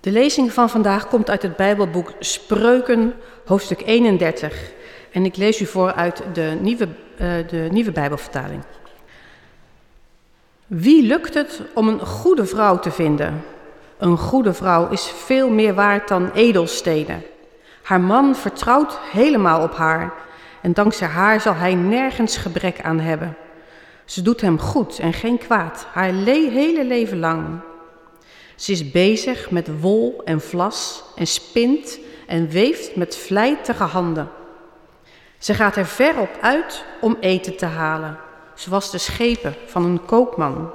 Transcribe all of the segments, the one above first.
De lezing van vandaag komt uit het Bijbelboek Spreuken, hoofdstuk 31. En ik lees u voor uit de nieuwe, uh, de nieuwe Bijbelvertaling. Wie lukt het om een goede vrouw te vinden? Een goede vrouw is veel meer waard dan edelstenen. Haar man vertrouwt helemaal op haar en dankzij haar zal hij nergens gebrek aan hebben. Ze doet hem goed en geen kwaad, haar hele leven lang. Ze is bezig met wol en vlas en spint en weeft met vlijtige handen. Ze gaat er ver op uit om eten te halen, zoals de schepen van een koopman.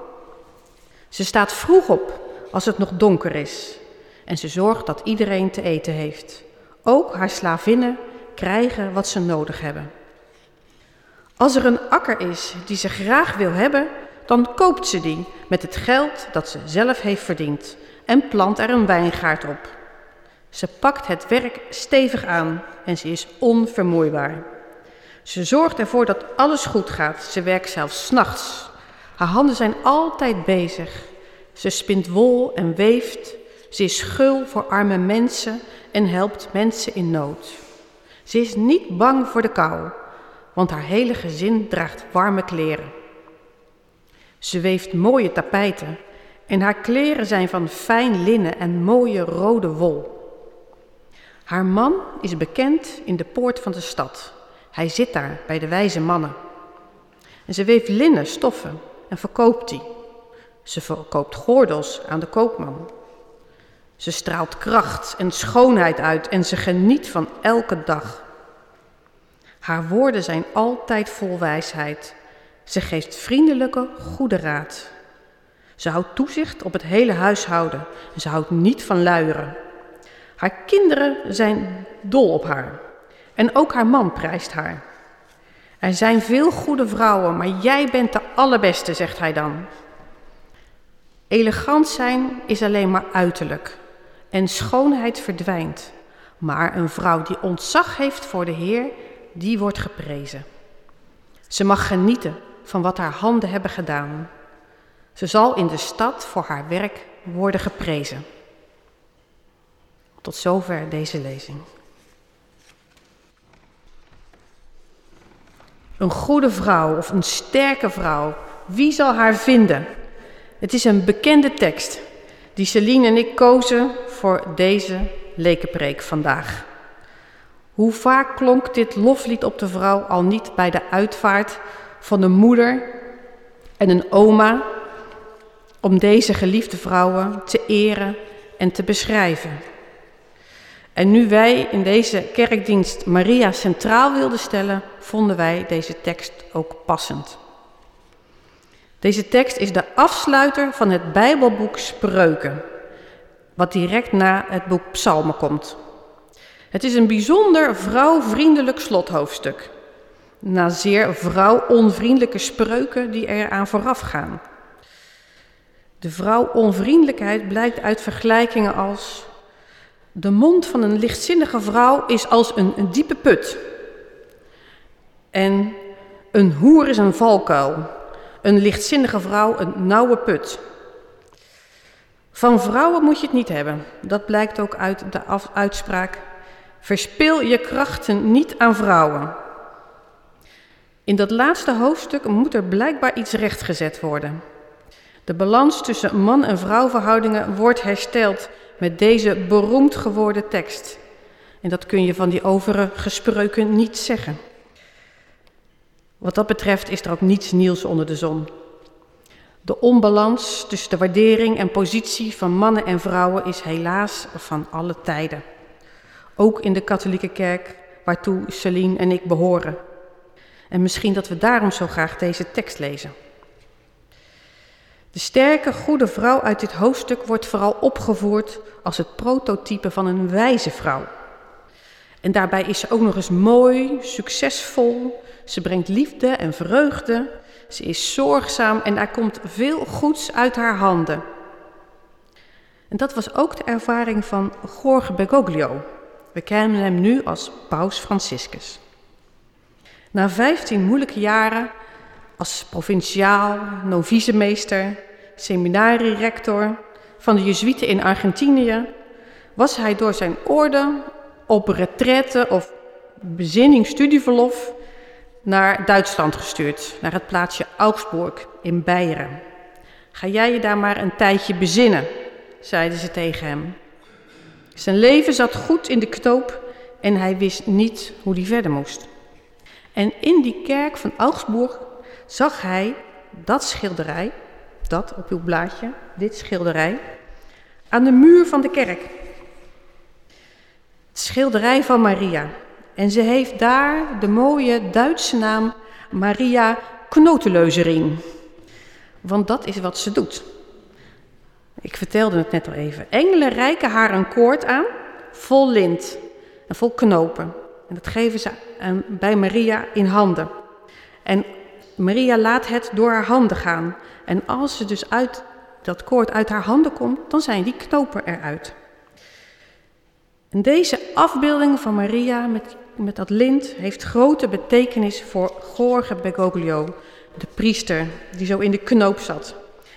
Ze staat vroeg op als het nog donker is en ze zorgt dat iedereen te eten heeft. Ook haar slavinnen krijgen wat ze nodig hebben. Als er een akker is die ze graag wil hebben, dan koopt ze die met het geld dat ze zelf heeft verdiend en plant er een wijngaard op. Ze pakt het werk stevig aan en ze is onvermoeibaar. Ze zorgt ervoor dat alles goed gaat. Ze werkt zelfs nachts. Haar handen zijn altijd bezig. Ze spint wol en weeft. Ze is gul voor arme mensen en helpt mensen in nood. Ze is niet bang voor de kou, want haar hele gezin draagt warme kleren. Ze weeft mooie tapijten en haar kleren zijn van fijn linnen en mooie rode wol. Haar man is bekend in de poort van de stad. Hij zit daar bij de wijze mannen. En ze weeft linnen, stoffen en verkoopt die. Ze verkoopt gordels aan de koopman. Ze straalt kracht en schoonheid uit en ze geniet van elke dag. Haar woorden zijn altijd vol wijsheid. Ze geeft vriendelijke, goede raad. Ze houdt toezicht op het hele huishouden en ze houdt niet van luieren. Haar kinderen zijn dol op haar en ook haar man prijst haar. Er zijn veel goede vrouwen, maar jij bent de allerbeste, zegt hij dan. Elegant zijn is alleen maar uiterlijk en schoonheid verdwijnt. Maar een vrouw die ontzag heeft voor de Heer, die wordt geprezen. Ze mag genieten van wat haar handen hebben gedaan. Ze zal in de stad voor haar werk worden geprezen. Tot zover deze lezing. Een goede vrouw of een sterke vrouw, wie zal haar vinden? Het is een bekende tekst die Celine en ik kozen voor deze lekenpreek vandaag. Hoe vaak klonk dit loflied op de vrouw al niet bij de uitvaart van een moeder en een oma om deze geliefde vrouwen te eren en te beschrijven. En nu wij in deze kerkdienst Maria centraal wilden stellen, vonden wij deze tekst ook passend. Deze tekst is de afsluiter van het Bijbelboek Spreuken, wat direct na het boek Psalmen komt. Het is een bijzonder vrouwvriendelijk slothoofdstuk, na zeer vrouwonvriendelijke spreuken die eraan vooraf gaan. De vrouwonvriendelijkheid blijkt uit vergelijkingen als de mond van een lichtzinnige vrouw is als een, een diepe put. En een hoer is een valkuil. Een lichtzinnige vrouw een nauwe put. Van vrouwen moet je het niet hebben. Dat blijkt ook uit de uitspraak. Verspil je krachten niet aan vrouwen. In dat laatste hoofdstuk moet er blijkbaar iets rechtgezet worden. De balans tussen man- en vrouwverhoudingen wordt hersteld met deze beroemd geworden tekst. En dat kun je van die overige spreuken niet zeggen. Wat dat betreft is er ook niets nieuws onder de zon. De onbalans tussen de waardering en positie van mannen en vrouwen is helaas van alle tijden. Ook in de katholieke kerk, waartoe Celine en ik behoren. En misschien dat we daarom zo graag deze tekst lezen. De sterke, goede vrouw uit dit hoofdstuk wordt vooral opgevoerd als het prototype van een wijze vrouw. En daarbij is ze ook nog eens mooi, succesvol. Ze brengt liefde en vreugde. Ze is zorgzaam en er komt veel goeds uit haar handen. En dat was ook de ervaring van Jorge Bergoglio. We kennen hem nu als Paus Franciscus. Na 15 moeilijke jaren als provinciaal, novicemeester, seminarierector van de Jezuïeten in Argentinië, was hij door zijn orde op retraite of bezinning studieverlof naar Duitsland gestuurd, naar het plaatsje Augsburg in Beieren. Ga jij je daar maar een tijdje bezinnen, zeiden ze tegen hem. Zijn leven zat goed in de knoop en hij wist niet hoe hij verder moest. En in die kerk van Augsburg zag hij dat schilderij, dat op uw blaadje, dit schilderij, aan de muur van de kerk. Het schilderij van Maria. En ze heeft daar de mooie Duitse naam Maria Knoteleuzerin. Want dat is wat ze doet. Ik vertelde het net al even. Engelen reiken haar een koord aan, vol lint en vol knopen. En dat geven ze bij Maria in handen. En Maria laat het door haar handen gaan. En als ze dus uit dat koord uit haar handen komt, dan zijn die knopen eruit. En deze afbeelding van Maria met, met dat lint heeft grote betekenis voor Gorge Bergoglio, de priester die zo in de knoop zat.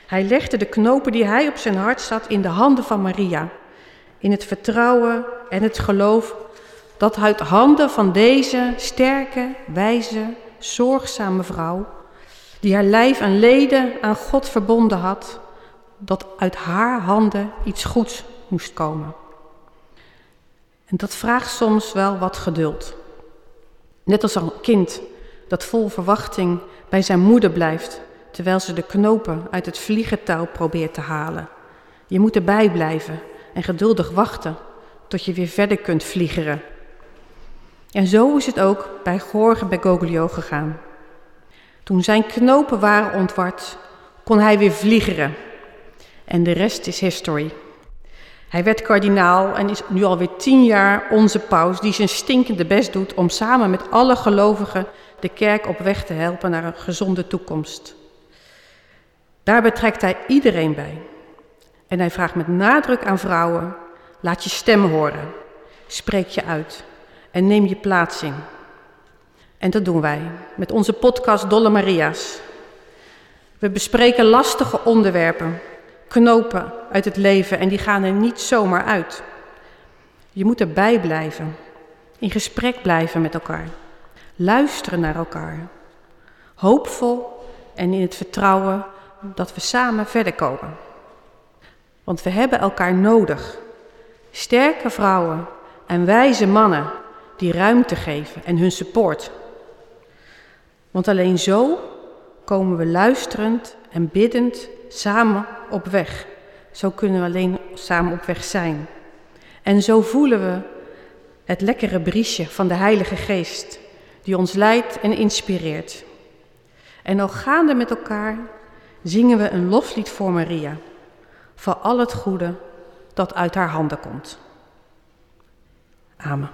Hij legde de knopen die hij op zijn hart zat in de handen van Maria. In het vertrouwen en het geloof dat uit handen van deze sterke, wijze, zorgzame vrouw, die haar lijf en leden aan God verbonden had, dat uit haar handen iets goeds moest komen. En dat vraagt soms wel wat geduld. Net als een kind dat vol verwachting bij zijn moeder blijft, terwijl ze de knopen uit het vliegentouw probeert te halen. Je moet erbij blijven en geduldig wachten tot je weer verder kunt vliegeren. En zo is het ook bij Jorge Bergoglio gegaan. Toen zijn knopen waren ontward, kon hij weer vliegeren. En de rest is history. Hij werd kardinaal en is nu alweer tien jaar onze paus die zijn stinkende best doet om samen met alle gelovigen de kerk op weg te helpen naar een gezonde toekomst. Daar betrekt hij iedereen bij. En hij vraagt met nadruk aan vrouwen: laat je stem horen, spreek je uit en neem je plaats in. En dat doen wij met onze podcast Dolle Maria's. We bespreken lastige onderwerpen, knopen uit het leven en die gaan er niet zomaar uit. Je moet erbij blijven, in gesprek blijven met elkaar, luisteren naar elkaar, hoopvol en in het vertrouwen dat we samen verder komen. Want we hebben elkaar nodig. Sterke vrouwen en wijze mannen die ruimte geven en hun support. Want alleen zo komen we luisterend en biddend samen op weg. Zo kunnen we alleen samen op weg zijn. En zo voelen we het lekkere briesje van de Heilige Geest, die ons leidt en inspireert. En al gaande met elkaar zingen we een loflied voor Maria, voor al het goede dat uit haar handen komt. Amen.